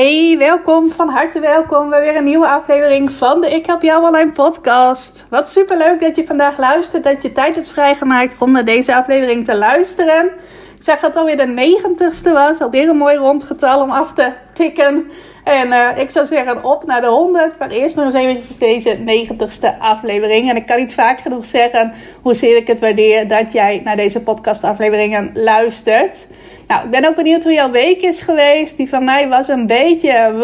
Hey, welkom, van harte welkom bij weer een nieuwe aflevering van de Ik Help Jou Online podcast. Wat super leuk dat je vandaag luistert, dat je tijd hebt vrijgemaakt om naar deze aflevering te luisteren. Ik zeg dat het alweer de negentigste was, alweer een mooi rond getal om af te tikken. En uh, ik zou zeggen op naar de 100, maar eerst maar eens eventjes deze negentigste aflevering. En ik kan niet vaak genoeg zeggen hoezeer ik het waardeer dat jij naar deze podcastafleveringen luistert. Nou, ik ben ook benieuwd hoe jouw week is geweest. Die van mij was een beetje.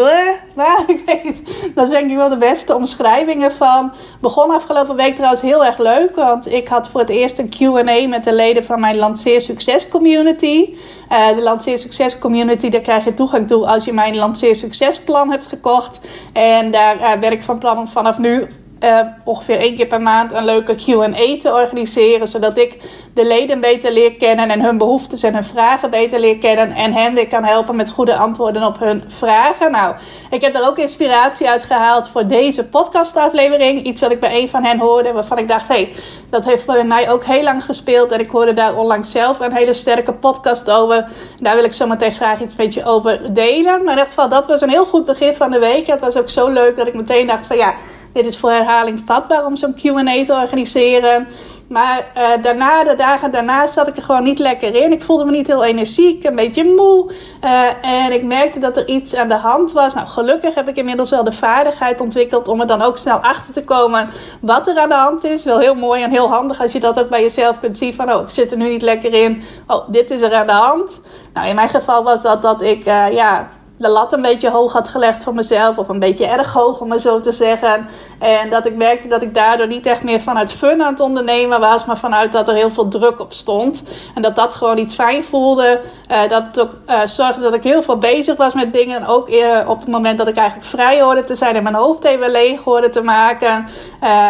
Maar ik weet, dat is denk ik wel de beste omschrijvingen van. Begon afgelopen week trouwens heel erg leuk. Want ik had voor het eerst een QA met de leden van mijn Lanceer Succes Community. Uh, de Lanceer Succes Community, daar krijg je toegang toe als je mijn Lanceer Succes plan hebt gekocht. En daar uh, ben ik van plan om vanaf nu uh, ongeveer één keer per maand een leuke QA te organiseren. Zodat ik de leden beter leer kennen en hun behoeftes en hun vragen beter leer kennen. En hen weer kan helpen met goede antwoorden op hun vragen. Nou, ik heb er ook inspiratie uit gehaald voor deze podcastaflevering. Iets wat ik bij een van hen hoorde, waarvan ik dacht: hé, hey, dat heeft bij mij ook heel lang gespeeld. En ik hoorde daar onlangs zelf een hele sterke podcast over. Daar wil ik zo meteen graag iets met je over delen. Maar in ieder geval, dat was een heel goed begin van de week. Het was ook zo leuk dat ik meteen dacht: van ja dit is voor herhaling vatbaar om zo'n QA te organiseren. Maar uh, daarna, de dagen daarna, zat ik er gewoon niet lekker in. Ik voelde me niet heel energiek, een beetje moe. Uh, en ik merkte dat er iets aan de hand was. Nou, gelukkig heb ik inmiddels wel de vaardigheid ontwikkeld om er dan ook snel achter te komen wat er aan de hand is. Wel heel mooi en heel handig als je dat ook bij jezelf kunt zien. Van, oh, ik zit er nu niet lekker in. Oh, dit is er aan de hand. Nou, in mijn geval was dat dat ik, uh, ja de lat een beetje hoog had gelegd voor mezelf. Of een beetje erg hoog, om maar zo te zeggen. En dat ik merkte dat ik daardoor niet echt meer vanuit fun aan het ondernemen was. Maar vanuit dat er heel veel druk op stond. En dat dat gewoon niet fijn voelde. Uh, dat ook uh, zorgde dat ik heel veel bezig was met dingen. Ook uh, op het moment dat ik eigenlijk vrij hoorde te zijn. En mijn hoofd even leeg hoorde te maken.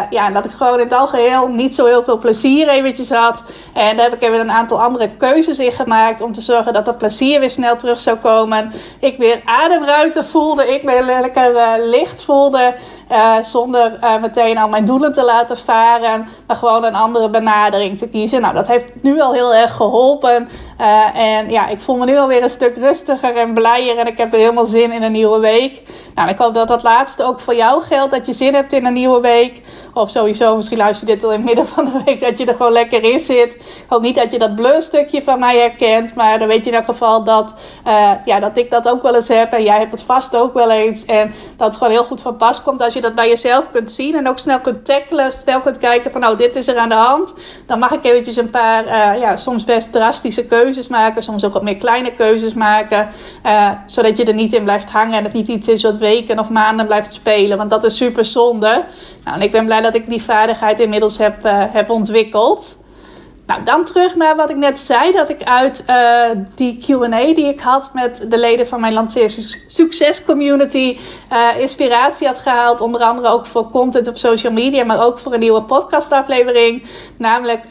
ja, en dat ik gewoon in het algeheel niet zo heel veel plezier eventjes had. En daar heb ik even een aantal andere keuzes in gemaakt. Om te zorgen dat dat plezier weer snel terug zou komen. Ik weer ademruimte voelde. Ik me lekker licht voelde. Zonder meteen al mijn doelen te laten varen. Maar gewoon een andere benadering te kiezen. Nou, dat heeft nu al heel erg geholpen. en ja, ik voel me nu alweer een stuk rustiger en blijer. En ik heb er helemaal zin in een nieuwe week. Nou, ik hoop dat dat laatste ook voor jou geldt. Dat je zin hebt in een nieuwe week. Of sowieso, misschien luister je dit al in het midden van de week. Dat je er gewoon lekker in zit. Ik hoop niet dat je dat stukje van mij herkent. Maar dan weet je in elk geval dat, ja, dat ik dat ook wel eens heb. En jij hebt het vast ook wel eens. En dat het gewoon heel goed van pas komt als je dat bij jezelf kunt zien. En ook snel kunt tackelen. Snel kunt kijken van nou dit is er aan de hand. Dan mag ik eventjes een paar uh, ja, soms best drastische keuzes maken. Soms ook wat meer kleine keuzes maken. Uh, zodat je er niet in blijft hangen. En het niet iets is wat weken of maanden blijft spelen. Want dat is super zonde. Nou, en ik ben blij dat ik die vaardigheid inmiddels heb, uh, heb ontwikkeld. Nou, dan terug naar wat ik net zei. Dat ik uit uh, die QA die ik had met de leden van mijn Lanceer Succes Community uh, inspiratie had gehaald. Onder andere ook voor content op social media, maar ook voor een nieuwe podcastaflevering. Namelijk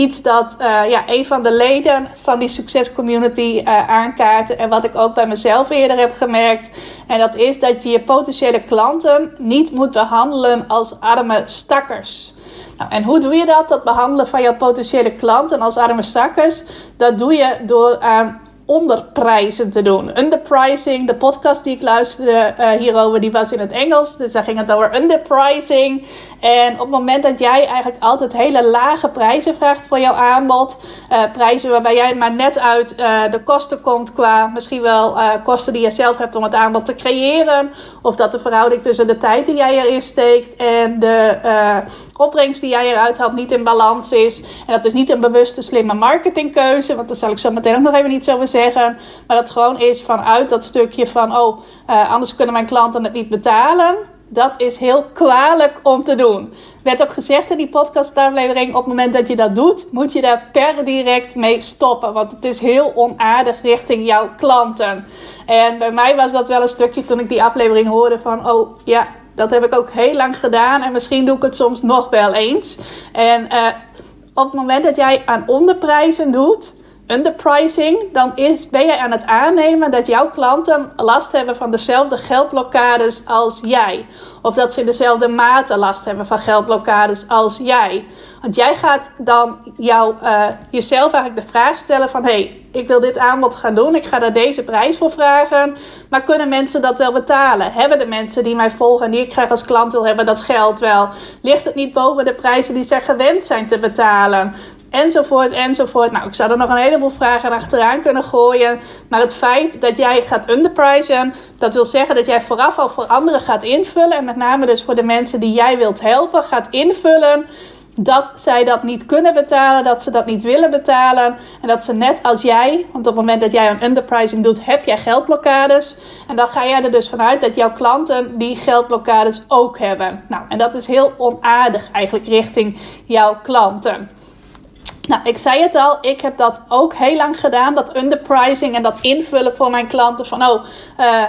iets dat ja, een van de leden van die Succes Community aankaarten. En wat ik ook bij mezelf eerder heb gemerkt. En dat is dat je je potentiële klanten niet moet behandelen als arme stakkers. Nou, en hoe doe je dat? Dat behandelen van jouw potentiële klanten als arme zakkers. Dat doe je door aan onderprijzen te doen. Underpricing, de podcast die ik luisterde uh, hierover, die was in het Engels. Dus daar ging het over underpricing. En op het moment dat jij eigenlijk altijd hele lage prijzen vraagt voor jouw aanbod, uh, prijzen waarbij jij maar net uit uh, de kosten komt qua misschien wel kosten die je zelf hebt om het aanbod te creëren, of dat de verhouding tussen de tijd die jij erin steekt en de opbrengst die jij eruit haalt niet in balans is. En dat is niet een bewuste slimme marketingkeuze, want daar zal ik zo meteen ook nog even niet over zeggen. Maar dat gewoon is vanuit dat stukje van, oh, uh, anders kunnen mijn klanten het niet betalen. Dat is heel kwalijk om te doen. Werd ook gezegd in die podcastaflevering: op het moment dat je dat doet, moet je daar per direct mee stoppen. Want het is heel onaardig richting jouw klanten. En bij mij was dat wel een stukje toen ik die aflevering hoorde van: oh ja, Dat heb ik ook heel lang gedaan en misschien doe ik het soms nog wel eens. En uh, op het moment dat jij aan onderprijzen doet, underpricing, dan is, ben je aan het aannemen dat jouw klanten last hebben van dezelfde geldblokkades als jij. Of dat ze in dezelfde mate last hebben van geldblokkades als jij. Want jij gaat dan jou, uh, jezelf eigenlijk de vraag stellen van... hé, hey, ik wil dit aanbod gaan doen, ik ga daar deze prijs voor vragen... maar kunnen mensen dat wel betalen? Hebben de mensen die mij volgen en die ik graag als klant wil hebben dat geld wel? Ligt het niet boven de prijzen die zij gewend zijn te betalen? Enzovoort, enzovoort. Nou, ik zou er nog een heleboel vragen achteraan kunnen gooien. Maar het feit dat jij gaat underpricen, dat wil zeggen dat jij vooraf al voor anderen gaat invullen. En met name dus voor de mensen die jij wilt helpen, gaat invullen dat zij dat niet kunnen betalen, dat ze dat niet willen betalen. En dat ze net als jij, want op het moment dat jij een underpricing doet, heb jij geldblokkades. En dan ga jij er dus vanuit dat jouw klanten die geldblokkades ook hebben. Nou, en dat is heel onaardig eigenlijk richting jouw klanten. Nou, ik zei het al, ik heb dat ook heel lang gedaan. Dat underpricing en dat invullen voor mijn klanten. Van, oh, uh,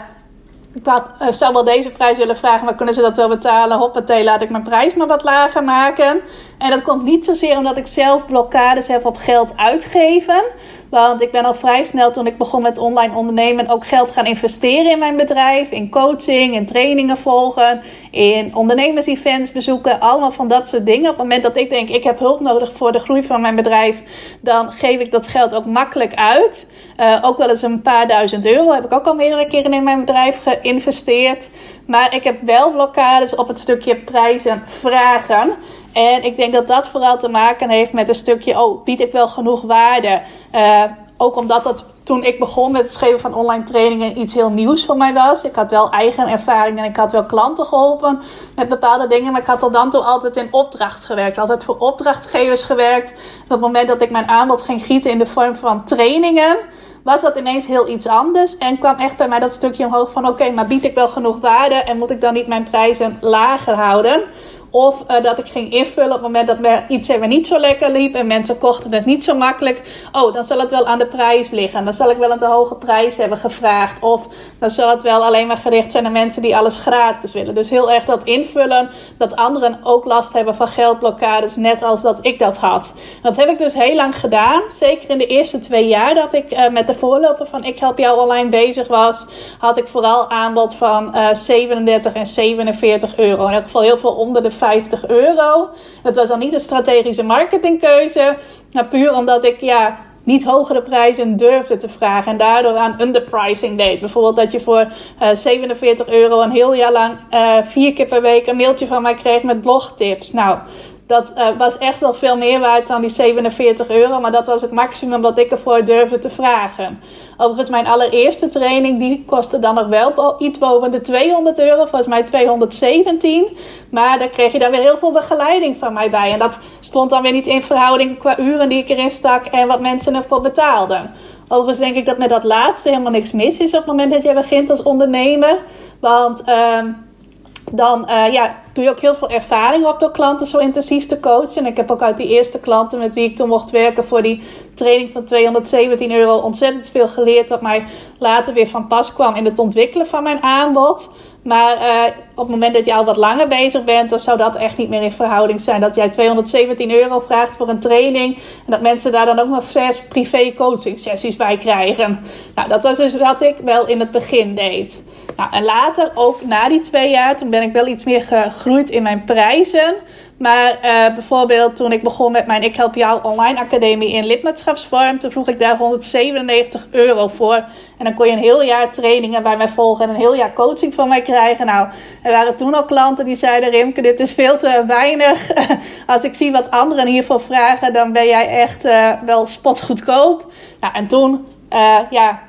ik had, zou wel deze prijs willen vragen, maar kunnen ze dat wel betalen? Hoppatee, laat ik mijn prijs maar wat lager maken. En dat komt niet zozeer omdat ik zelf blokkades heb op geld uitgeven. Want ik ben al vrij snel toen ik begon met online ondernemen ook geld gaan investeren in mijn bedrijf. In coaching, in trainingen volgen, in ondernemers-events bezoeken. Allemaal van dat soort dingen. Op het moment dat ik denk ik heb hulp nodig voor de groei van mijn bedrijf, dan geef ik dat geld ook makkelijk uit. Uh, ook wel eens een paar duizend euro heb ik ook al meerdere keren in mijn bedrijf geïnvesteerd. Maar ik heb wel blokkades op het stukje prijzen vragen. En ik denk dat dat vooral te maken heeft met een stukje, oh, bied ik wel genoeg waarde? Uh, ook omdat dat toen ik begon met het schrijven van online trainingen iets heel nieuws voor mij was. Ik had wel eigen ervaring en ik had wel klanten geholpen met bepaalde dingen. Maar ik had al dan toe altijd in opdracht gewerkt. Altijd voor opdrachtgevers gewerkt. op het moment dat ik mijn aanbod ging gieten in de vorm van trainingen was dat ineens heel iets anders. En kwam echt bij mij dat stukje omhoog van: oké, maar bied ik wel genoeg waarde en moet ik dan niet mijn prijzen lager houden? Of uh, dat ik ging invullen op het moment dat iets even niet zo lekker liep en mensen kochten het niet zo makkelijk. Oh, dan zal het wel aan de prijs liggen. Dan zal ik wel een te hoge prijs hebben gevraagd. Of dan zal het wel alleen maar gericht zijn aan mensen die alles gratis willen. Dus heel erg dat invullen dat anderen ook last hebben van geldblokkades, net als dat ik dat had. Dat heb ik dus heel lang gedaan. Zeker in de eerste twee jaar dat ik uh, met de voorloper van Ik Help Jou Online bezig was, had ik vooral aanbod van uh, 37 en 47 euro. In elk geval heel veel onder de 50 euro. Dat was dan niet een strategische marketingkeuze, maar puur omdat ik ja, niet hogere prijzen durfde te vragen en daardoor aan underpricing deed. Bijvoorbeeld dat je voor uh, eh, 47 euro een heel jaar lang uh, vier keer per week een mailtje van mij kreeg met blogtips. Nou, dat uh, was echt wel veel meer waard dan die 47 euro. Maar dat was het maximum wat ik ervoor durfde te vragen. Overigens, mijn allereerste training die kostte dan nog wel iets boven de 200 euro. Volgens mij 217. Maar daar kreeg je dan weer heel veel begeleiding van mij bij. En dat stond dan weer niet in verhouding qua uren die ik erin stak en wat mensen ervoor betaalden. Overigens denk ik dat met dat laatste helemaal niks mis is op het moment dat je begint als ondernemer. Want... Uh, dan uh, ja, doe je ook heel veel ervaring op door klanten zo intensief te coachen. En ik heb ook uit die eerste klanten met wie ik toen mocht werken voor die training van 217 euro ontzettend veel geleerd. Wat mij later weer van pas kwam in het ontwikkelen van mijn aanbod. Maar uh, op het moment dat je al wat langer bezig bent, dan zou dat echt niet meer in verhouding zijn. Dat jij 217 euro vraagt voor een training. En dat mensen daar dan ook nog zes privé coaching sessies bij krijgen. Nou, dat was dus wat ik wel in het begin deed. Nou, en later, ook na die twee jaar, toen ben ik wel iets meer gegroeid in mijn prijzen. Maar uh, bijvoorbeeld toen ik begon met mijn Ik Help Jou online academie in lidmaatschapsvorm, toen vroeg ik daar 197 euro voor. En dan kon je een heel jaar trainingen bij mij volgen en een heel jaar coaching van mij krijgen. Nou, er waren toen al klanten die zeiden: Rimke, dit is veel te weinig. Als ik zie wat anderen hiervoor vragen, dan ben jij echt uh, wel spotgoedkoop. Nou, en toen, uh, ja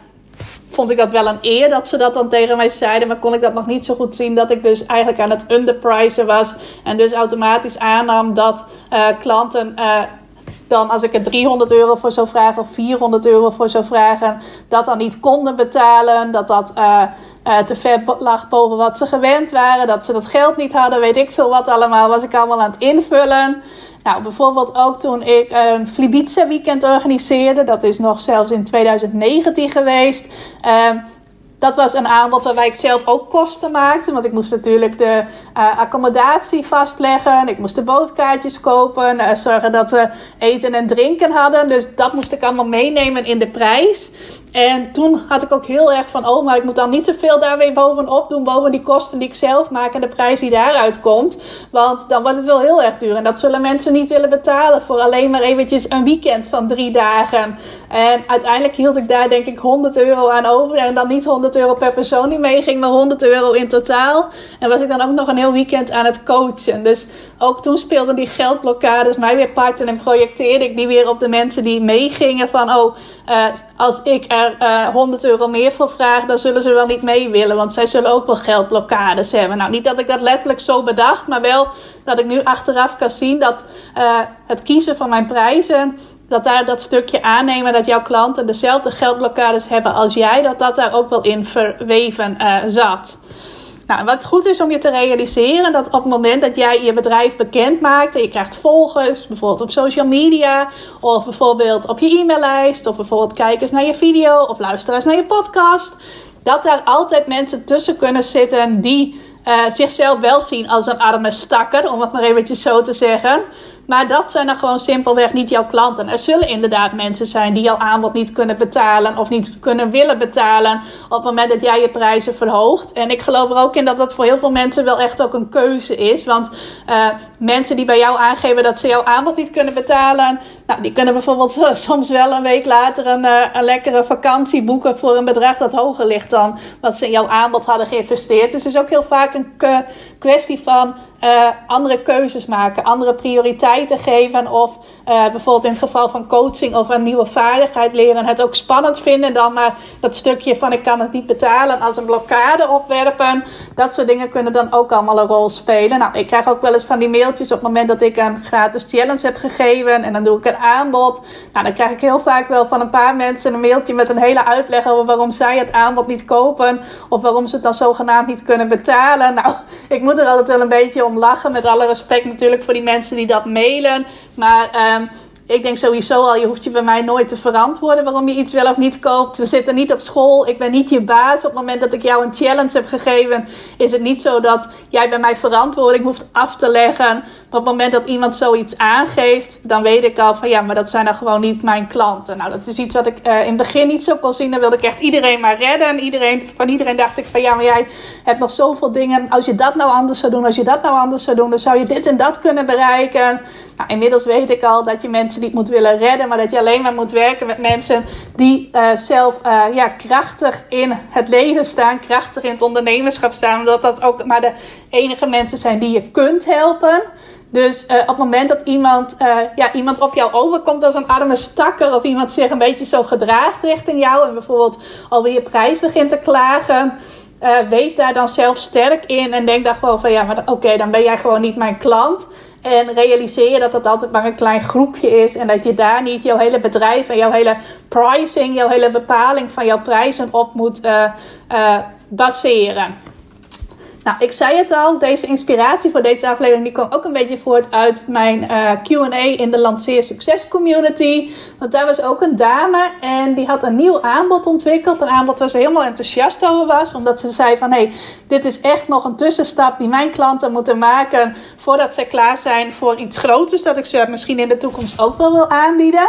vond ik dat wel een eer dat ze dat dan tegen mij zeiden. Maar kon ik dat nog niet zo goed zien dat ik dus eigenlijk aan het underpricen was. En dus automatisch aannam dat uh, klanten. Dan als ik er 300 euro voor zou vragen of 400 euro voor zou vragen, dat dan niet konden betalen. Dat dat uh, te ver lag boven wat ze gewend waren. Dat ze dat geld niet hadden, weet ik veel wat allemaal. Was ik allemaal aan het invullen. Nou, bijvoorbeeld ook toen ik een Flibiza weekend organiseerde. Dat is nog zelfs in 2019 geweest. Uh, dat was een aanbod waarbij ik zelf ook kosten maakte. Want ik moest natuurlijk de uh, accommodatie vastleggen. Ik moest de bootkaartjes kopen. Uh, zorgen dat we eten en drinken hadden. Dus dat moest ik allemaal meenemen in de prijs. En toen had ik ook heel erg van, oh, maar ik moet dan niet te veel daar weer bovenop doen, boven die kosten die ik zelf maak en de prijs die daaruit komt. Want dan wordt het wel heel erg duur. En dat zullen mensen niet willen betalen voor alleen maar eventjes een weekend van drie dagen. En uiteindelijk hield ik daar denk ik 100 euro aan over. En dan niet 100 euro per persoon die meeging, maar 100 euro in totaal. En was ik dan ook nog een heel weekend aan het coachen. Dus ook toen speelden die geldblokkades mij weer parten en projecteerde ik die weer op de mensen die meegingen van, oh, uh, als ik er uh, eh, 100 euro meer voor vraag, dan zullen ze wel niet mee willen. Want zij zullen ook wel geldblokkades hebben. Nou, niet dat ik dat letterlijk zo bedacht, maar wel dat ik nu achteraf kan zien dat uh, het kiezen van mijn prijzen. Dat daar dat stukje aannemen dat jouw klanten dezelfde geldblokkades hebben als jij, dat dat daar ook wel in verweven zat. Nou, wat goed is om je te realiseren, dat op het moment dat jij je bedrijf bekend maakt en je krijgt volgers, bijvoorbeeld op social media, of bijvoorbeeld op je e-maillijst, of bijvoorbeeld kijkers naar je video, of luisteraars naar je podcast, dat daar altijd mensen tussen kunnen zitten die uh, zichzelf wel zien als een arme stakker, om het maar eventjes zo te zeggen. Maar dat zijn dan gewoon simpelweg niet jouw klanten. Er zullen inderdaad mensen zijn die jouw aanbod niet kunnen betalen of niet kunnen willen betalen op het moment dat jij je prijzen verhoogt. En ik geloof er ook in dat dat voor heel veel mensen wel echt ook een keuze is. Want uh, mensen die bij jou aangeven dat ze jouw aanbod niet kunnen betalen, nou, die kunnen bijvoorbeeld soms wel een week later een, uh, een lekkere vakantie boeken voor een bedrag dat hoger ligt dan wat ze in jouw aanbod hadden geïnvesteerd. Dus het is ook heel vaak een kwestie van uh, andere keuzes maken, andere prioriteiten geven. Of uh, bijvoorbeeld in het geval van coaching of een nieuwe vaardigheid leren, het ook spannend vinden. Dan maar dat stukje van ik kan het niet betalen als een blokkade opwerpen. Dat soort dingen kunnen dan ook allemaal een rol spelen. Nou, ik krijg ook wel eens van die mailtjes op het moment dat ik een gratis challenge heb gegeven. En dan doe ik een aanbod. Nou, dan krijg ik heel vaak wel van een paar mensen een mailtje met een hele uitleg over waarom zij het aanbod niet kopen. Of waarom ze het dan zogenaamd niet kunnen betalen. Nou, ik moet er altijd wel een beetje om lachen. Met alle respect natuurlijk voor die mensen die dat mailen. Maar um, ik denk sowieso al, je hoeft je bij mij nooit te verantwoorden waarom je iets wel of niet koopt. We zitten niet op school. Ik ben niet je baas. Op het moment dat ik jou een challenge heb gegeven, is het niet zo dat jij bij mij verantwoording hoeft af te leggen. Maar op het moment dat iemand zoiets aangeeft, dan weet ik al van ja, maar dat zijn dan gewoon niet mijn klanten. Nou, dat is iets wat ik uh, in het begin niet zo kon zien. Dan wilde ik echt iedereen maar redden. Iedereen, van iedereen dacht ik van ja, maar jij hebt nog zoveel dingen. Als je dat nou anders zou doen, als je dat nou anders zou doen, dan zou je dit en dat kunnen bereiken. Nou, inmiddels weet ik al dat je mensen niet moet willen redden, maar dat je alleen maar moet werken met mensen die uh, zelf uh, ja, krachtig in het leven staan, krachtig in het ondernemerschap staan, omdat dat ook maar de enige mensen zijn die je kunt helpen. Dus uh, op het moment dat iemand, ja, iemand op jou overkomt als een arme stakker, of iemand zich een beetje zo gedraagt richting jou en bijvoorbeeld alweer prijs begint te klagen, uh, wees daar dan zelf sterk in en denk dan gewoon van ja, maar oké, dan ben jij gewoon niet mijn klant. En realiseer je dat dat altijd maar een klein groepje is. En dat je daar niet jouw hele bedrijf en jouw hele pricing, jouw hele bepaling van jouw prijzen op moet uh, uh, baseren. Nou, ik zei het al, deze inspiratie voor deze aflevering die kwam ook een beetje voort uit mijn eh, Q&A in de Lanceer Succes Community. Want daar was ook een dame en die had een nieuw aanbod ontwikkeld. Een aanbod waar ze helemaal enthousiast over was. Omdat ze zei van, hé, hey, dit is echt nog een tussenstap die mijn klanten moeten maken voordat ze klaar zijn voor iets groters. Dat ik ze misschien in de toekomst ook wel wil aanbieden.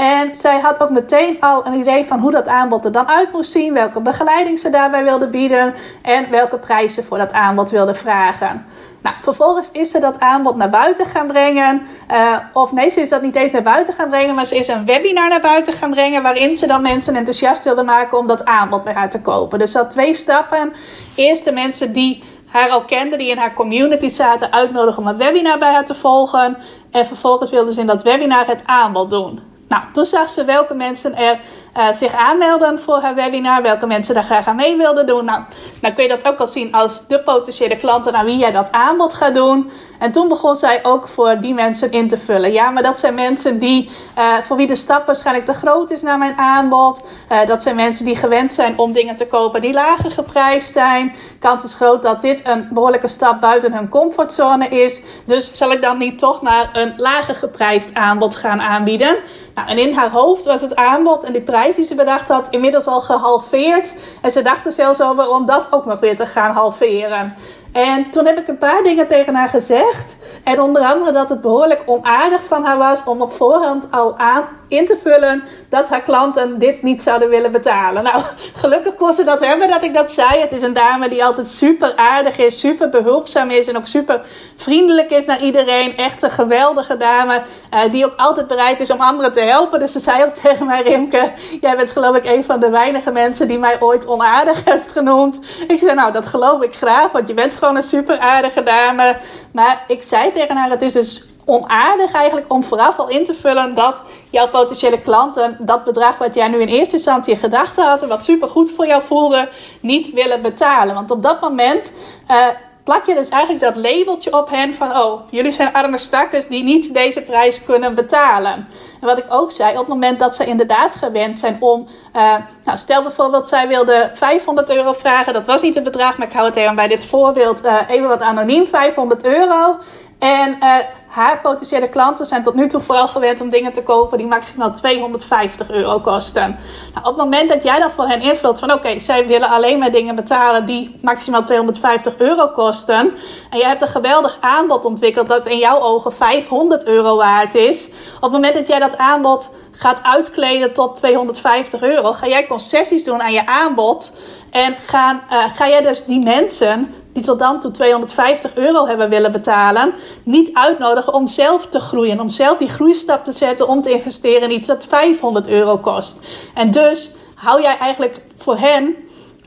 En zij had ook meteen al een idee van hoe dat aanbod er dan uit moest zien, welke begeleiding ze daarbij wilde bieden en welke prijzen voor dat aanbod wilde vragen. Nou, vervolgens is ze dat aanbod naar buiten gaan brengen. Uh, of nee, ze is dat niet eens naar buiten gaan brengen, maar ze is een webinar naar buiten gaan brengen. Waarin ze dan mensen enthousiast wilde maken om dat aanbod bij haar te kopen. Dus ze had twee stappen. Eerst de mensen die haar al kenden, die in haar community zaten, uitnodigen om een webinar bij haar te volgen. En vervolgens wilde ze in dat webinar het aanbod doen. Nou, toen zag ze welke mensen er uh, zich aanmelden voor haar webinar, welke mensen daar graag aan mee wilden doen. Nou, dan kun je dat ook al zien als de potentiële klanten naar wie jij dat aanbod gaat doen. En toen begon zij ook voor die mensen in te vullen. Ja, maar dat zijn mensen die, uh, voor wie de stap waarschijnlijk te groot is naar mijn aanbod. Uh, dat zijn mensen die gewend zijn om dingen te kopen die lager geprijsd zijn. Kans is groot dat dit een behoorlijke stap buiten hun comfortzone is. Dus zal ik dan niet toch maar een lager geprijsd aanbod gaan aanbieden? Nou, en in haar hoofd was het aanbod en die prijs die ze bedacht had inmiddels al gehalveerd. En ze dacht er zelfs over om dat ook nog weer te gaan halveren. En toen heb ik een paar dingen tegen haar gezegd. En onder andere dat het behoorlijk onaardig van haar was om op voorhand al aan in te vullen dat haar klanten dit niet zouden willen betalen. Nou, gelukkig kon ze dat hebben dat ik dat zei. Het is een dame die altijd super aardig is, super behulpzaam is en ook super vriendelijk is naar iedereen. Echt een geweldige dame uh, die ook altijd bereid is om anderen te helpen. Dus ze zei ook tegen mij, Rimke, jij bent geloof ik een van de weinige mensen die mij ooit onaardig heeft genoemd. Ik zei, nou, dat geloof ik graag, want je bent gewoon een super aardige dame. Maar ik zei tegen haar, het is dus onaardig eigenlijk om vooraf al in te vullen dat jouw potentiële klanten dat bedrag wat jij nu in eerste instantie in gedachten had en wat super goed voor jou voelde, niet willen betalen. Want op dat moment uh, plak je dus eigenlijk dat labeltje op hen van oh, jullie zijn arme stakkers die niet deze prijs kunnen betalen. En wat ik ook zei, op het moment dat ze inderdaad gewend zijn om, uh, nou stel bijvoorbeeld zij wilde 500 euro vragen, dat was niet het bedrag, maar ik hou het even bij dit voorbeeld uh, even wat anoniem, 500 euro. En uh, haar potentiële klanten zijn tot nu toe vooral gewend om dingen te kopen die maximaal 250 euro kosten. Nou, op het moment dat jij dan voor hen invult van oké, zij willen alleen maar dingen betalen die maximaal 250 euro kosten. En je hebt een geweldig aanbod ontwikkeld dat in jouw ogen 500 euro waard is. Op het moment dat jij dat aanbod gaat uitkleden tot 250 euro, ga jij concessies doen aan je aanbod. En gaan, uh, ga jij dus die mensen die tot dan toe 250 euro hebben willen betalen, niet uitnodigen om zelf te groeien. Om zelf die groeistap te zetten om te investeren in iets dat 500 euro kost. En dus hou jij eigenlijk voor hen.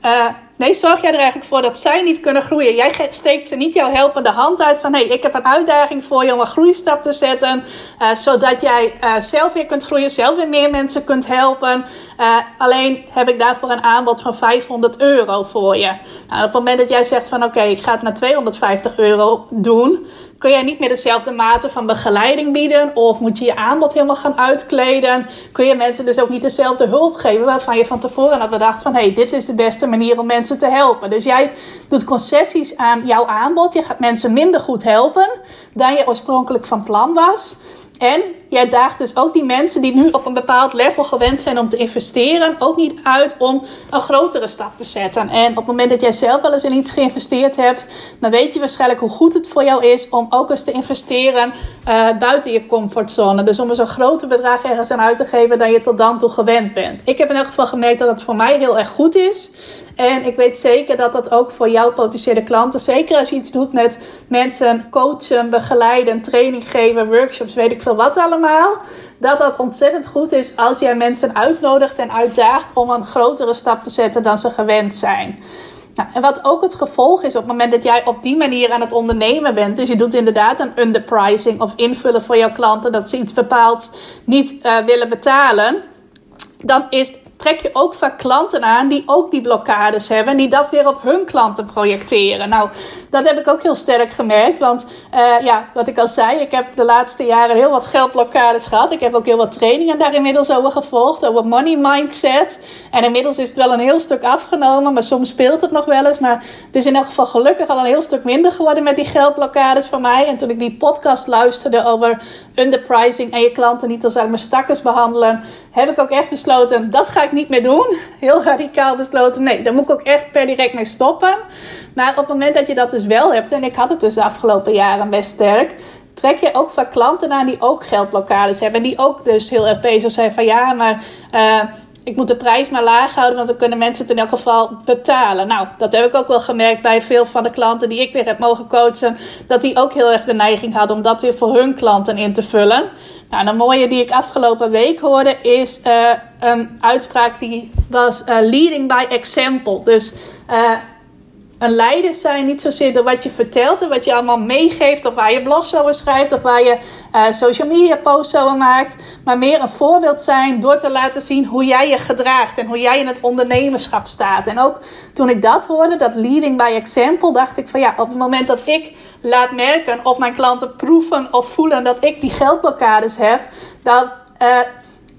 Uh, nee, zorg jij er eigenlijk voor dat zij niet kunnen groeien. Jij steekt ze niet jouw helpende hand uit van hey, ik heb een uitdaging voor je om een groeistap te zetten. Uh, zodat jij uh, zelf weer kunt groeien, zelf weer meer mensen kunt helpen. Uh, alleen heb ik daarvoor een aanbod van 500 euro voor je. Nou, op het moment dat jij zegt van oké, ik ga het naar 250 euro doen, kun jij niet meer dezelfde mate van begeleiding bieden. Of moet je je aanbod helemaal gaan uitkleden. Kun je mensen dus ook niet dezelfde hulp geven waarvan je van tevoren had bedacht van hé, hey, dit is de beste manier om mensen te helpen. Dus jij doet concessies aan jouw aanbod. Je gaat mensen minder goed helpen dan je oorspronkelijk van plan was. En jij daagt dus ook die mensen die nu op een bepaald level gewend zijn om te investeren, ook niet uit om een grotere stap te zetten. En op het moment dat jij zelf wel eens in iets geïnvesteerd hebt, dan weet je waarschijnlijk hoe goed het voor jou is om ook eens te investeren uh, buiten je comfortzone. Dus om een zo groter bedrag ergens aan uit te geven dan je tot dan toe gewend bent. Ik heb in elk geval gemerkt dat het voor mij heel erg goed is. En ik weet zeker dat dat ook voor jouw potentiële klanten, zeker als je iets doet met mensen coachen, begeleiden, training geven, workshops, weet ik veel wat dat dat ontzettend goed is als jij mensen uitnodigt en uitdaagt om een grotere stap te zetten dan ze gewend zijn. Nou, en wat ook het gevolg is op het moment dat jij op die manier aan het ondernemen bent, dus je doet inderdaad een underpricing of invullen voor jouw klanten dat ze iets bepaald niet uh, willen betalen, dan is trek je ook vaak klanten aan die ook die blokkades hebben. En die dat weer op hun klanten projecteren. Nou, dat heb ik ook heel sterk gemerkt. Want uh, ja, wat ik al zei, ik heb de laatste jaren heel wat geldblokkades gehad. Ik heb ook heel wat trainingen daar inmiddels over gevolgd. Over money mindset. En inmiddels is het wel een heel stuk afgenomen. Maar soms speelt het nog wel eens. Maar het is in elk geval gelukkig al een heel stuk minder geworden met die geldblokkades van mij. En toen ik die podcast luisterde over underpricing en je klanten niet als mijn stakkers behandelen, heb ik ook echt besloten, dat ga ik niet meer doen. Heel radicaal besloten, nee, daar moet ik ook echt per direct mee stoppen. Maar op het moment dat je dat dus wel hebt, en ik had het dus de afgelopen jaren best sterk, trek je ook vaak klanten aan die ook geldblokkades hebben. En die ook dus heel erg bezig zijn van ja, maar... Uh, ik moet de prijs maar laag houden, want dan kunnen mensen het in elk geval betalen. Nou, dat heb ik ook wel gemerkt bij veel van de klanten die ik weer heb mogen coachen. Dat die ook heel erg de neiging hadden om dat weer voor hun klanten in te vullen. Nou, een mooie die ik afgelopen week hoorde is uh, een uitspraak die was uh, leading by example. Dus uh, een leider zijn niet zozeer door wat je vertelt en wat je allemaal meegeeft, of waar je blogs over schrijft, of waar je uh, social media posts over maakt, maar meer een voorbeeld zijn door te laten zien hoe jij je gedraagt en hoe jij in het ondernemerschap staat. En ook toen ik dat hoorde, dat leading by example, dacht ik van ja, op het moment dat ik laat merken of mijn klanten proeven of voelen dat ik die geldblokkades heb, dan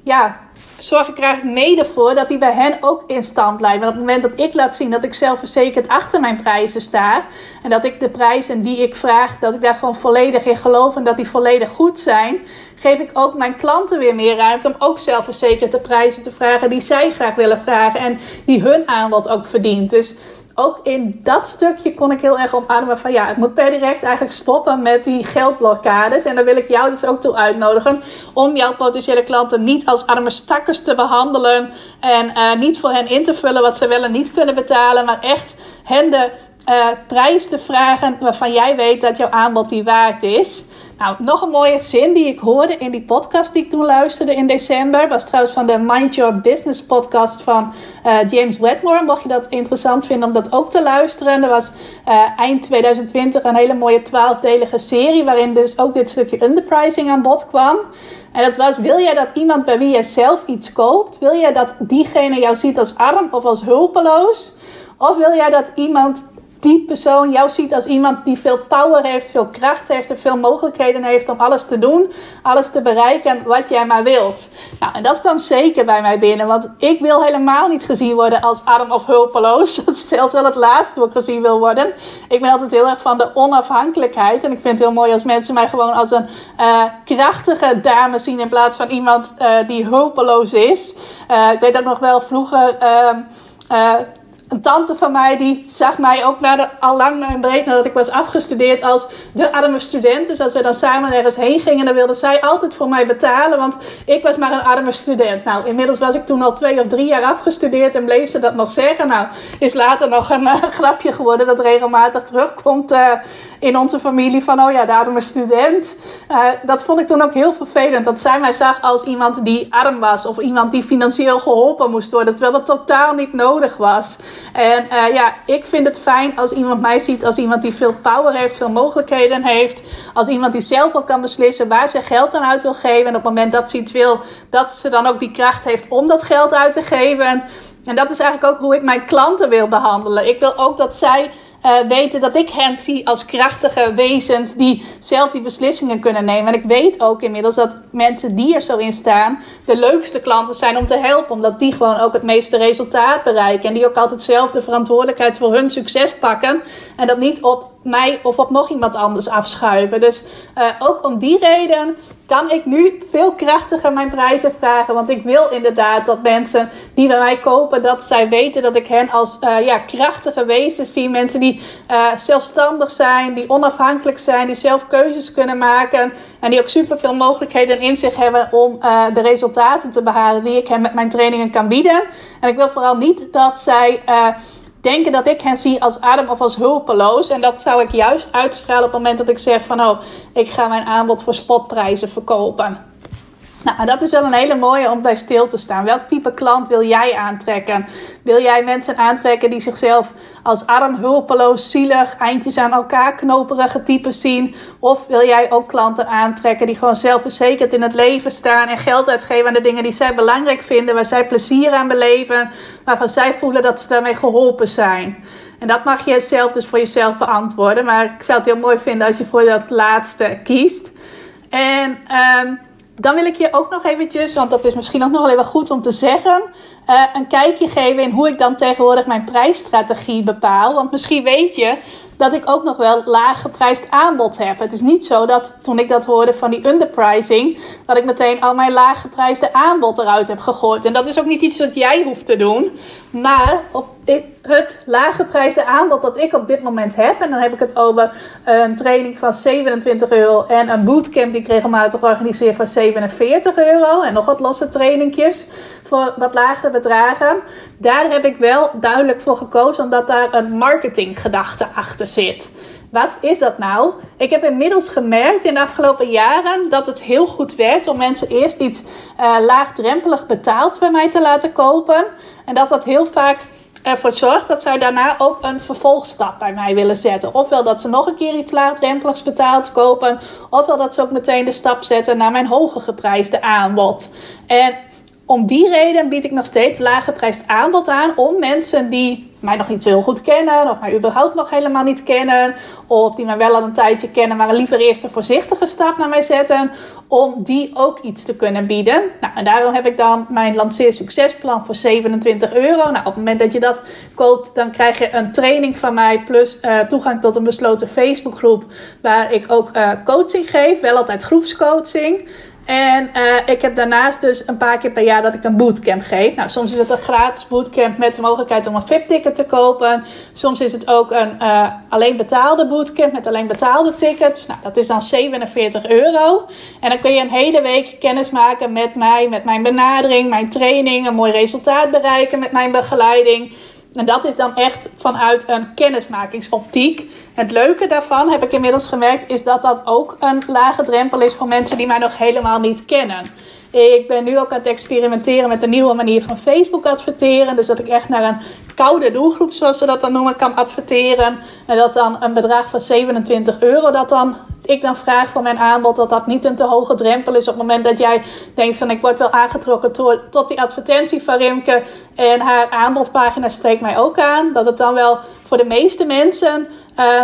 ja, zorg ik mede voor dat die bij hen ook in stand blijven. Want op het moment dat ik laat zien dat ik zelfverzekerd achter mijn prijzen sta. En dat ik de prijzen die ik vraag, dat ik daar gewoon volledig in geloof en dat die volledig goed zijn. geef ik ook mijn klanten weer meer ruimte om ook zelfverzekerd de prijzen te vragen die zij graag willen vragen en die hun aanbod ook verdient. Dus ook in dat stukje kon ik heel erg omarmen van ja, het moet per direct eigenlijk stoppen met die geldblokkades. En daar wil ik jou dus ook toe uitnodigen om jouw potentiële klanten niet als arme stakkers te behandelen en uh, niet voor hen in te vullen wat ze wel en niet kunnen betalen, maar echt hen de uh, prijs te vragen waarvan jij weet dat jouw aanbod die waard is. Nou, nog een mooie zin die ik hoorde in die podcast die ik toen luisterde in december. Was trouwens van de Mind Your Business podcast van uh, James Wedmore. Mocht je dat interessant vinden om dat ook te luisteren. Er was uh, eind 2020 een hele mooie twaalfdelige serie. Waarin dus ook dit stukje underpricing aan bod kwam. En dat was, wil jij dat iemand bij wie jij zelf iets koopt, wil jij dat diegene jou ziet als arm of als hulpeloos? Of wil jij dat iemand die persoon jou ziet als iemand die veel power heeft, veel kracht heeft en veel mogelijkheden heeft om alles te doen, alles te bereiken wat jij maar wilt. Nou, en dat kwam zeker bij mij binnen, want ik wil helemaal niet gezien worden als arm of hulpeloos. Dat is zelfs wel het laatste wat ik gezien wil worden. Ik ben altijd heel erg van de onafhankelijkheid en ik vind het heel mooi als mensen mij gewoon als een uh, krachtige dame zien in plaats van iemand uh, die hulpeloos is. Uh, ik weet ook nog wel vroeger. Ehm, een tante van mij die zag mij ook naar al lang en breed nadat ik was afgestudeerd als de arme student. Dus als we dan samen ergens heen gingen, dan wilde zij altijd voor mij betalen, want ik was maar een arme student. Nou, inmiddels was ik toen al twee of drie jaar afgestudeerd en bleef ze dat nog zeggen. Nou, is later nog een uh, grapje geworden dat regelmatig terugkomt uh, in onze familie van, oh ja, de arme student. Uh, dat vond ik toen ook heel vervelend, dat zij mij zag als iemand die arm was of iemand die financieel geholpen moest worden, terwijl dat totaal niet nodig was. En uh, ja, ik vind het fijn als iemand mij ziet als iemand die veel power heeft, veel mogelijkheden heeft. Als iemand die zelf al kan beslissen waar ze geld aan uit wil geven. En op het moment dat ze iets wil, dat ze dan ook die kracht heeft om dat geld uit te geven. En dat is eigenlijk ook hoe ik mijn klanten wil behandelen. Ik wil ook dat zij uh, weten dat ik hen zie als krachtige wezens die zelf die beslissingen kunnen nemen. En ik weet ook inmiddels dat mensen die er zo in staan de leukste klanten zijn om te helpen. Omdat die gewoon ook het meeste resultaat bereiken. En die ook altijd zelf de verantwoordelijkheid voor hun succes pakken. En dat niet op mij of op nog iemand anders afschuiven. Dus uh, ook om die reden kan ik nu veel krachtiger mijn prijzen vragen. Want ik wil inderdaad dat mensen die bij mij kopen, dat zij weten dat ik hen als uh, ja, krachtige wezens zie. Mensen die uh, zelfstandig zijn, die onafhankelijk zijn, die zelf keuzes kunnen maken. En die ook super veel mogelijkheden in zich hebben om de resultaten te behalen die ik hen met mijn trainingen kan bieden. En ik wil vooral niet dat zij denken dat ik hen zie als arm of als hulpeloos. En dat zou ik juist uitstralen op het moment dat ik zeg van oh, ik ga mijn aanbod voor spotprijzen verkopen. Nou, dat is wel een hele mooie om bij stil te staan. Welk type klant wil jij aantrekken? Wil jij mensen aantrekken die zichzelf als arm, hulpeloos, zielig, eindjes aan elkaar knoperige types zien? Of wil jij ook klanten aantrekken die gewoon zelfverzekerd in het leven staan en geld uitgeven aan de dingen die zij belangrijk vinden, waar zij plezier aan beleven, waarvan zij voelen dat ze daarmee geholpen zijn? En dat mag je zelf dus voor jezelf beantwoorden. Maar ik zou het heel mooi vinden als je voor dat laatste kiest. En um, dan wil ik je ook nog eventjes, want dat is misschien ook nog wel even goed om te zeggen, uh, een kijkje geven in hoe ik dan tegenwoordig mijn prijsstrategie bepaal. Want misschien weet je dat ik ook nog wel laag geprijsd aanbod heb. Het is niet zo dat toen ik dat hoorde van die underpricing, dat ik meteen al mijn laag geprijsde aanbod eruit heb gegooid. En dat is ook niet iets wat jij hoeft te doen. Maar op het laaggeprijsde aanbod dat ik op dit moment heb, en dan heb ik het over een training van 27 euro en een bootcamp die ik regelmatig organiseer van 47 euro en nog wat losse trainingjes voor wat lagere bedragen. Daar heb ik wel duidelijk voor gekozen, omdat daar een marketinggedachte achter zit. Wat is dat nou? Ik heb inmiddels gemerkt in de afgelopen jaren dat het heel goed werkt om mensen eerst iets uh, laagdrempelig betaald bij mij te laten kopen. En dat dat heel vaak ervoor zorgt dat zij daarna ook een vervolgstap bij mij willen zetten. Ofwel dat ze nog een keer iets laagdrempeligs betaald kopen, ofwel dat ze ook meteen de stap zetten naar mijn hoger geprijsde aanbod. En om die reden bied ik nog steeds lager geprijsd aanbod aan om mensen die mij nog niet zo heel goed kennen, of mij überhaupt nog helemaal niet kennen, of die mij wel al een tijdje kennen, maar liever eerst een voorzichtige stap naar mij zetten, om die ook iets te kunnen bieden. Nou, en daarom heb ik dan mijn lanceer succesplan voor 27 euro. Nou, op het moment dat je dat koopt, dan krijg je een training van mij plus uh, toegang tot een besloten Facebookgroep waar ik ook uh, coaching geef, wel altijd groepscoaching. En uh, ik heb daarnaast dus een paar keer per jaar dat ik een bootcamp geef. Nou, soms is het een gratis bootcamp met de mogelijkheid om een VIP-ticket te kopen. Soms is het ook een uh, alleen betaalde bootcamp met alleen betaalde tickets. Nou, dat is dan 47 euro. En dan kun je een hele week kennis maken met mij, met mijn benadering, mijn training, een mooi resultaat bereiken met mijn begeleiding. En dat is dan echt vanuit een kennismakingsoptiek. Het leuke daarvan, heb ik inmiddels gemerkt, is dat dat ook een lage drempel is voor mensen die mij nog helemaal niet kennen. Ik ben nu ook aan het experimenteren met een nieuwe manier van Facebook adverteren. Dus dat ik echt naar een koude doelgroep, zoals ze dat dan noemen, kan adverteren. En dat dan een bedrag van 27 euro dat dan ik dan vraag voor mijn aanbod, dat dat niet een te hoge drempel is op het moment dat jij denkt van ik word wel aangetrokken tot die advertentie van Rimke en haar aanbodpagina spreekt mij ook aan. Dat het dan wel voor de meeste mensen uh,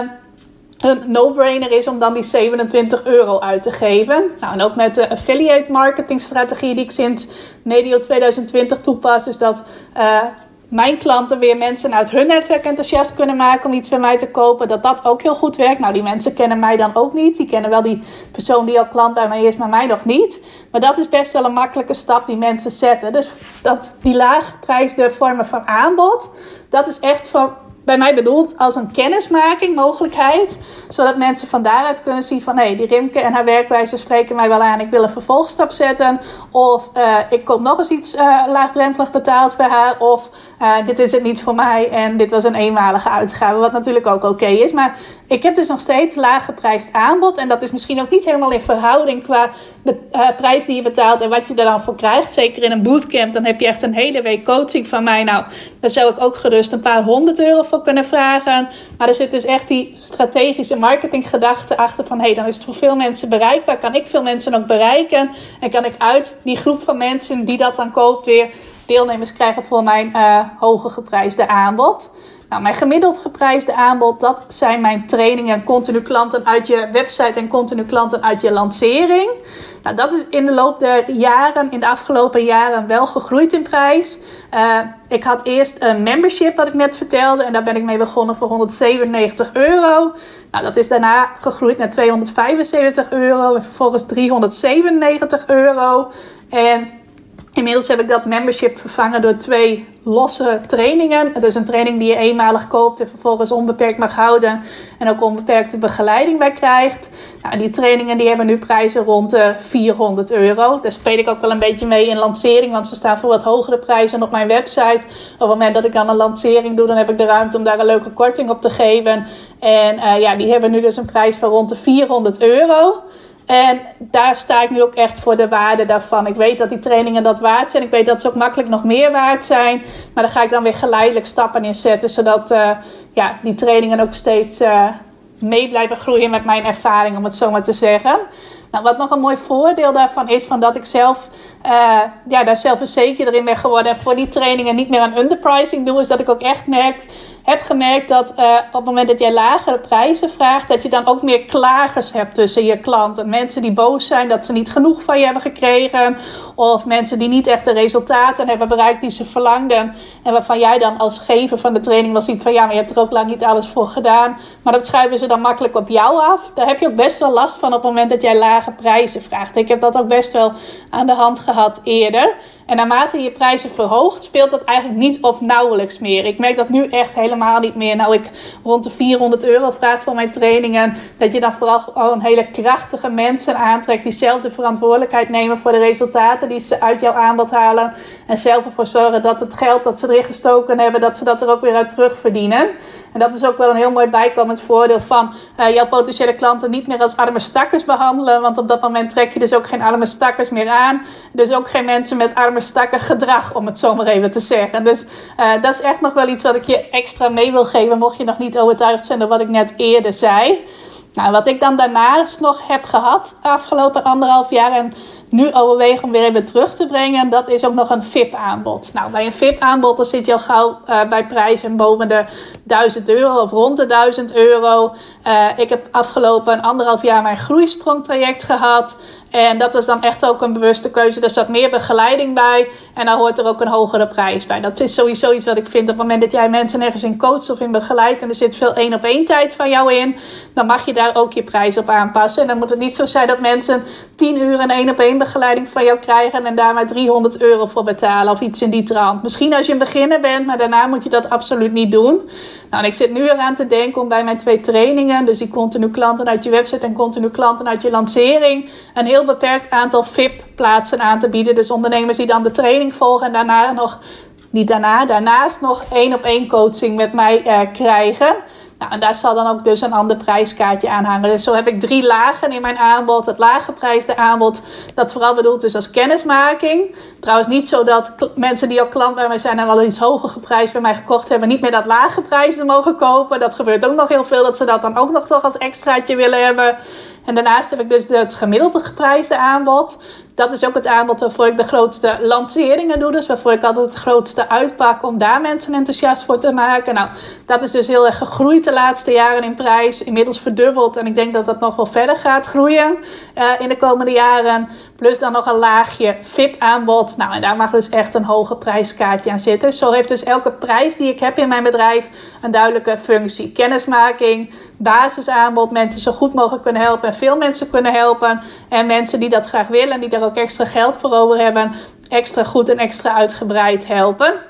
een no-brainer is om dan die 27 euro uit te geven. Nou, en ook met de affiliate marketing strategie die ik sinds medio 2020 toepas, is dat uh, mijn klanten weer mensen uit hun netwerk enthousiast kunnen maken om iets bij mij te kopen. Dat dat ook heel goed werkt. Nou, die mensen kennen mij dan ook niet. Die kennen wel die persoon die al klant bij mij is, maar mij nog niet. Maar dat is best wel een makkelijke stap die mensen zetten. Dus dat, die laaggeprijsde vormen van aanbod, dat is echt van bij mij bedoeld als een kennismaking mogelijkheid. Zodat mensen van daaruit kunnen zien van... hé, die Rimke en haar werkwijze spreken mij wel aan. Ik wil een vervolgstap zetten. Of uh, ik koop nog eens iets uh, laagdrempelig betaald bij haar. Of uh, dit is het niet voor mij en dit was een eenmalige uitgave. Wat natuurlijk ook oké is. Maar ik heb dus nog steeds laag geprijsd aanbod. En dat is misschien ook niet helemaal in verhouding qua prijs die je betaalt... en wat je er dan voor krijgt. Zeker in een bootcamp, dan heb je echt een hele week coaching van mij. Nou, daar zou ik ook gerust een paar honderd euro voor kunnen vragen. Maar er zit dus echt die strategische marketinggedachte achter van... hé, hey, dan is het voor veel mensen bereikbaar. Kan ik veel mensen ook bereiken? En kan ik uit die groep van mensen die dat dan koopt weer deelnemers krijgen voor mijn uh, hoge geprijsde aanbod? Nou, mijn gemiddeld geprijsde aanbod, dat zijn mijn trainingen continu klanten uit je website en continu klanten uit je lancering. Nou, dat is in de loop der jaren, in de afgelopen jaren, wel gegroeid in prijs. Uh, ik had eerst een membership, wat ik net vertelde, en daar ben ik mee begonnen voor 197 euro. Nou, dat is daarna gegroeid naar 275 euro en vervolgens 397 euro. En Inmiddels heb ik dat membership vervangen door twee losse trainingen. Dus een training die je eenmalig koopt en vervolgens onbeperkt mag houden. En ook onbeperkte begeleiding bij krijgt. Nou, die trainingen die hebben nu prijzen rond de 400 euro. Daar speel ik ook wel een beetje mee in lancering. Want ze staan voor wat hogere prijzen op mijn website. Op het moment dat ik dan een lancering doe, dan heb ik de ruimte om daar een leuke korting op te geven. En uh, ja, die hebben nu dus een prijs van rond de 400 euro. En daar sta ik nu ook echt voor de waarde daarvan. Ik weet dat die trainingen dat waard zijn. Ik weet dat ze ook makkelijk nog meer waard zijn. Maar daar ga ik dan weer geleidelijk stappen in zetten. Zodat uh, ja, die trainingen ook steeds uh, mee blijven groeien met mijn ervaring, om het zo maar te zeggen. Nou, wat nog een mooi voordeel daarvan is, van dat ik zelf uh, ja, daar zelf zeker in ben geworden. En voor die trainingen niet meer aan underpricing doe, is dat ik ook echt merk heb gemerkt dat uh, op het moment dat jij lagere prijzen vraagt, dat je dan ook meer klagers hebt tussen je klanten. Mensen die boos zijn dat ze niet genoeg van je hebben gekregen. Of mensen die niet echt de resultaten hebben bereikt die ze verlangden. En waarvan jij dan als gever van de training wel ziet van ja, maar je hebt er ook lang niet alles voor gedaan. Maar dat schuiven ze dan makkelijk op jou af. Daar heb je ook best wel last van op het moment dat jij lage prijzen vraagt. Ik heb dat ook best wel aan de hand gehad eerder. En naarmate je prijzen verhoogt, speelt dat eigenlijk niet of nauwelijks meer. Ik merk dat nu echt helemaal niet meer. Nou, ik rond de 400 euro vraag voor mijn trainingen. Dat je dan vooral gewoon hele krachtige mensen aantrekt. Die zelf de verantwoordelijkheid nemen voor de resultaten die ze uit jouw aanbod halen. En zelf ervoor zorgen dat het geld dat ze erin gestoken hebben, dat ze dat er ook weer uit terugverdienen. En dat is ook wel een heel mooi bijkomend voordeel van uh, jouw potentiële klanten niet meer als arme stakkers behandelen. Want op dat moment trek je dus ook geen arme stakkers meer aan. Dus ook geen mensen met arme stakker gedrag, om het zo maar even te zeggen. Dus uh, dat is echt nog wel iets wat ik je extra mee wil geven, mocht je nog niet overtuigd zijn door wat ik net eerder zei. Nou, wat ik dan daarnaast nog heb gehad afgelopen anderhalf jaar en nu overwegen om weer even terug te brengen, dat is ook nog een VIP-aanbod. Nou, bij een VIP-aanbod dan zit je al gauw uh, bij prijzen boven de 1000 euro of rond de 1000 euro. Uh, ik heb afgelopen anderhalf jaar mijn groeisprongtraject gehad. En dat was dan echt ook een bewuste keuze. Er zat meer begeleiding bij. En dan hoort er ook een hogere prijs bij. Dat is sowieso iets wat ik vind. Op het moment dat jij mensen ergens in coacht of in begeleidt. En er zit veel één op één tijd van jou in. Dan mag je daar ook je prijs op aanpassen. En dan moet het niet zo zijn dat mensen 10 uur een één op één begeleiding van jou krijgen en daar maar 300 euro voor betalen of iets in die trant. Misschien als je een beginner bent, maar daarna moet je dat absoluut niet doen. Nou, en ik zit nu eraan te denken om bij mijn twee trainingen, dus die continu klanten uit je website en continu klanten uit je lancering, een heel beperkt aantal VIP-plaatsen aan te bieden. Dus ondernemers die dan de training volgen en daarna nog, niet daarna, daarnaast nog één op één coaching met mij eh, krijgen. Nou, en daar zal dan ook dus een ander prijskaartje aan hangen. Dus zo heb ik drie lagen in mijn aanbod. Het lage aanbod, dat vooral bedoeld is als kennismaking. Trouwens niet zo dat mensen die al klant bij mij zijn en al iets hoger geprijsd bij mij gekocht hebben, niet meer dat lage prijs mogen kopen. Dat gebeurt ook nog heel veel, dat ze dat dan ook nog toch als extraatje willen hebben. En daarnaast heb ik dus het gemiddelde geprijsde aanbod. Dat is ook het aanbod waarvoor ik de grootste lanceringen doe. Dus waarvoor ik altijd het grootste uitpak om daar mensen enthousiast voor te maken. Nou, dat is dus heel erg gegroeid de laatste jaren in prijs. Inmiddels verdubbeld. En ik denk dat dat nog wel verder gaat groeien uh, in de komende jaren. Plus dan nog een laagje VIP-aanbod. Nou, en daar mag dus echt een hoge prijskaartje aan zitten. Zo heeft dus elke prijs die ik heb in mijn bedrijf een duidelijke functie. Kennismaking, basisaanbod, mensen zo goed mogelijk kunnen helpen en veel mensen kunnen helpen. En mensen die dat graag willen en die daar ook extra geld voor over hebben, extra goed en extra uitgebreid helpen.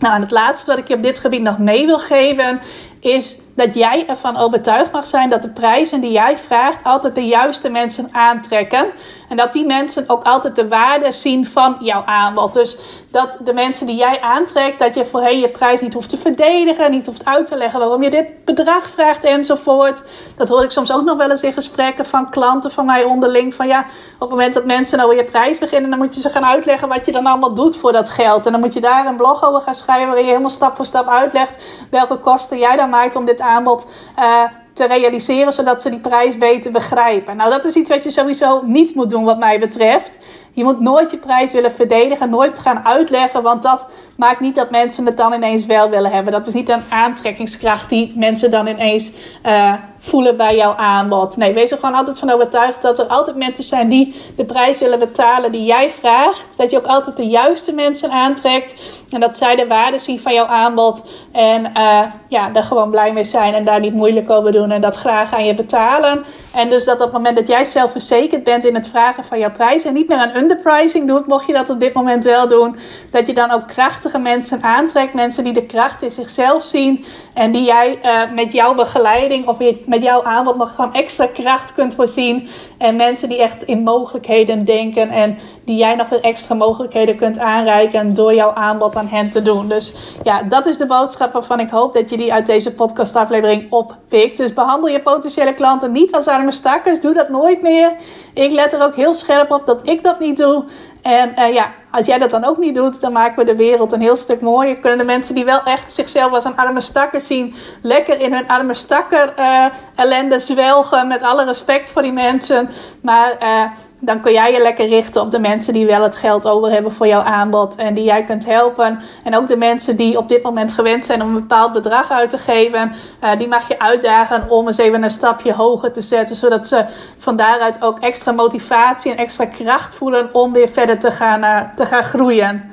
Nou, en het laatste wat ik je op dit gebied nog mee wil geven is dat jij ervan overtuigd mag zijn dat de prijzen die jij vraagt altijd de juiste mensen aantrekken. En dat die mensen ook altijd de waarde zien van jouw aanbod. Dus dat de mensen die jij aantrekt, dat je voorheen je prijs niet hoeft te verdedigen, niet hoeft uit te leggen waarom je dit bedrag vraagt enzovoort. Dat hoor ik soms ook nog wel eens in gesprekken van klanten van mij onderling. Van ja, op het moment dat mensen over je prijs beginnen, dan moet je ze gaan uitleggen wat je dan allemaal doet voor dat geld. En dan moet je daar een blog over gaan schrijven waarin je helemaal stap voor stap uitlegt welke kosten jij dan maakt om dit aanbod uh, te realiseren, zodat ze die prijs beter begrijpen. Nou, dat is iets wat je sowieso niet moet doen, wat mij betreft. Je moet nooit je prijs willen verdedigen, nooit gaan uitleggen, want dat maakt niet dat mensen het dan ineens wel willen hebben. Dat is niet een aantrekkingskracht die mensen dan ineens uh, voelen bij jouw aanbod. Nee, wees er gewoon altijd van overtuigd dat er altijd mensen zijn die de prijs willen betalen die jij vraagt. Dat je ook altijd de juiste mensen aantrekt en dat zij de waarde zien van jouw aanbod en uh, ja, daar gewoon blij mee zijn en daar niet moeilijk over doen en dat graag aan je betalen. En dus dat op het moment dat jij zelf verzekerd bent in het vragen van jouw prijs en niet meer aan underpricing doet, mocht je dat op dit moment wel doen, dat je dan ook krachtige mensen aantrekt, mensen die de kracht in zichzelf zien en die jij uh, met jouw begeleiding of met jouw aanbod nog gewoon extra kracht kunt voorzien. En mensen die echt in mogelijkheden denken en die jij nog weer extra mogelijkheden kunt aanreiken door jouw aanbod aan hen te doen. Dus ja, dat is de boodschap waarvan ik hoop dat je die uit deze podcastaflevering oppikt. Dus behandel je potentiële klanten niet als arme stakkers. Doe dat nooit meer. Ik let er ook heel scherp op dat ik dat niet doe. En uh, ja, als jij dat dan ook niet doet, dan maken we de wereld een heel stuk mooier. Kunnen de mensen die wel echt zichzelf als een arme stakker zien, lekker in hun arme stakker uh, ellende zwelgen. Met alle respect voor die mensen. Maar uh, dan kun jij je lekker richten op de mensen die wel het geld over hebben voor jouw aanbod en die jij kunt helpen. En ook de mensen die op dit moment gewend zijn om een bepaald bedrag uit te geven, uh, die mag je uitdagen om eens even een stapje hoger te zetten, zodat ze van daaruit ook extra motivatie en extra kracht voelen om weer verder te gaan, uh, te gaan groeien.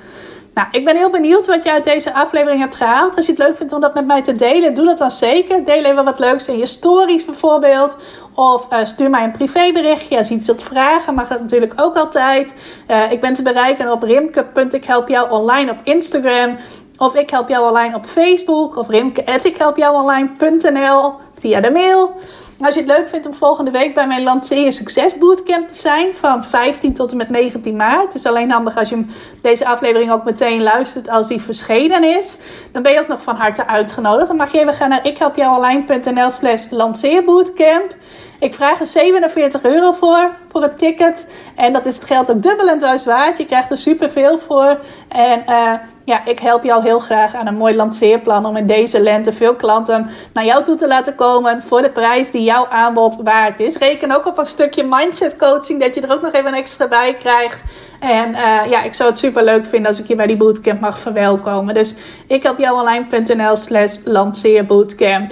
Nou, ik ben heel benieuwd wat je uit deze aflevering hebt gehaald. Als je het leuk vindt om dat met mij te delen, doe dat dan zeker. Deel even wat leuks in je stories bijvoorbeeld. Of uh, stuur mij een privéberichtje. Als je iets wilt vragen, mag dat natuurlijk ook altijd. Uh, ik ben te bereiken op rimke.ikhelpjou online op Instagram. Of ik help jou online op Facebook. Of rimke.ikhelpjouonline.nl via de mail. Als je het leuk vindt om volgende week bij mijn Lanceer Succes Bootcamp te zijn van 15 tot en met 19 maart. Het is alleen handig als je deze aflevering ook meteen luistert als die verschenen is. Dan ben je ook nog van harte uitgenodigd. Dan mag je even gaan naar ikhelpjouonline.nl slash lanceerbootcamp. Ik vraag er 47 euro voor, voor het ticket. En dat is het geld ook dubbel en dwars waard. Je krijgt er superveel voor. En uh, ja, ik help jou heel graag aan een mooi lanceerplan om in deze lente veel klanten naar jou toe te laten komen voor de prijs die jouw aanbod waard is. Reken ook op een stukje mindset coaching, dat je er ook nog even extra bij krijgt. En uh, ja, ik zou het super leuk vinden als ik je bij die bootcamp mag verwelkomen. Dus ik help jou online.nl slash lanceerbootcamp.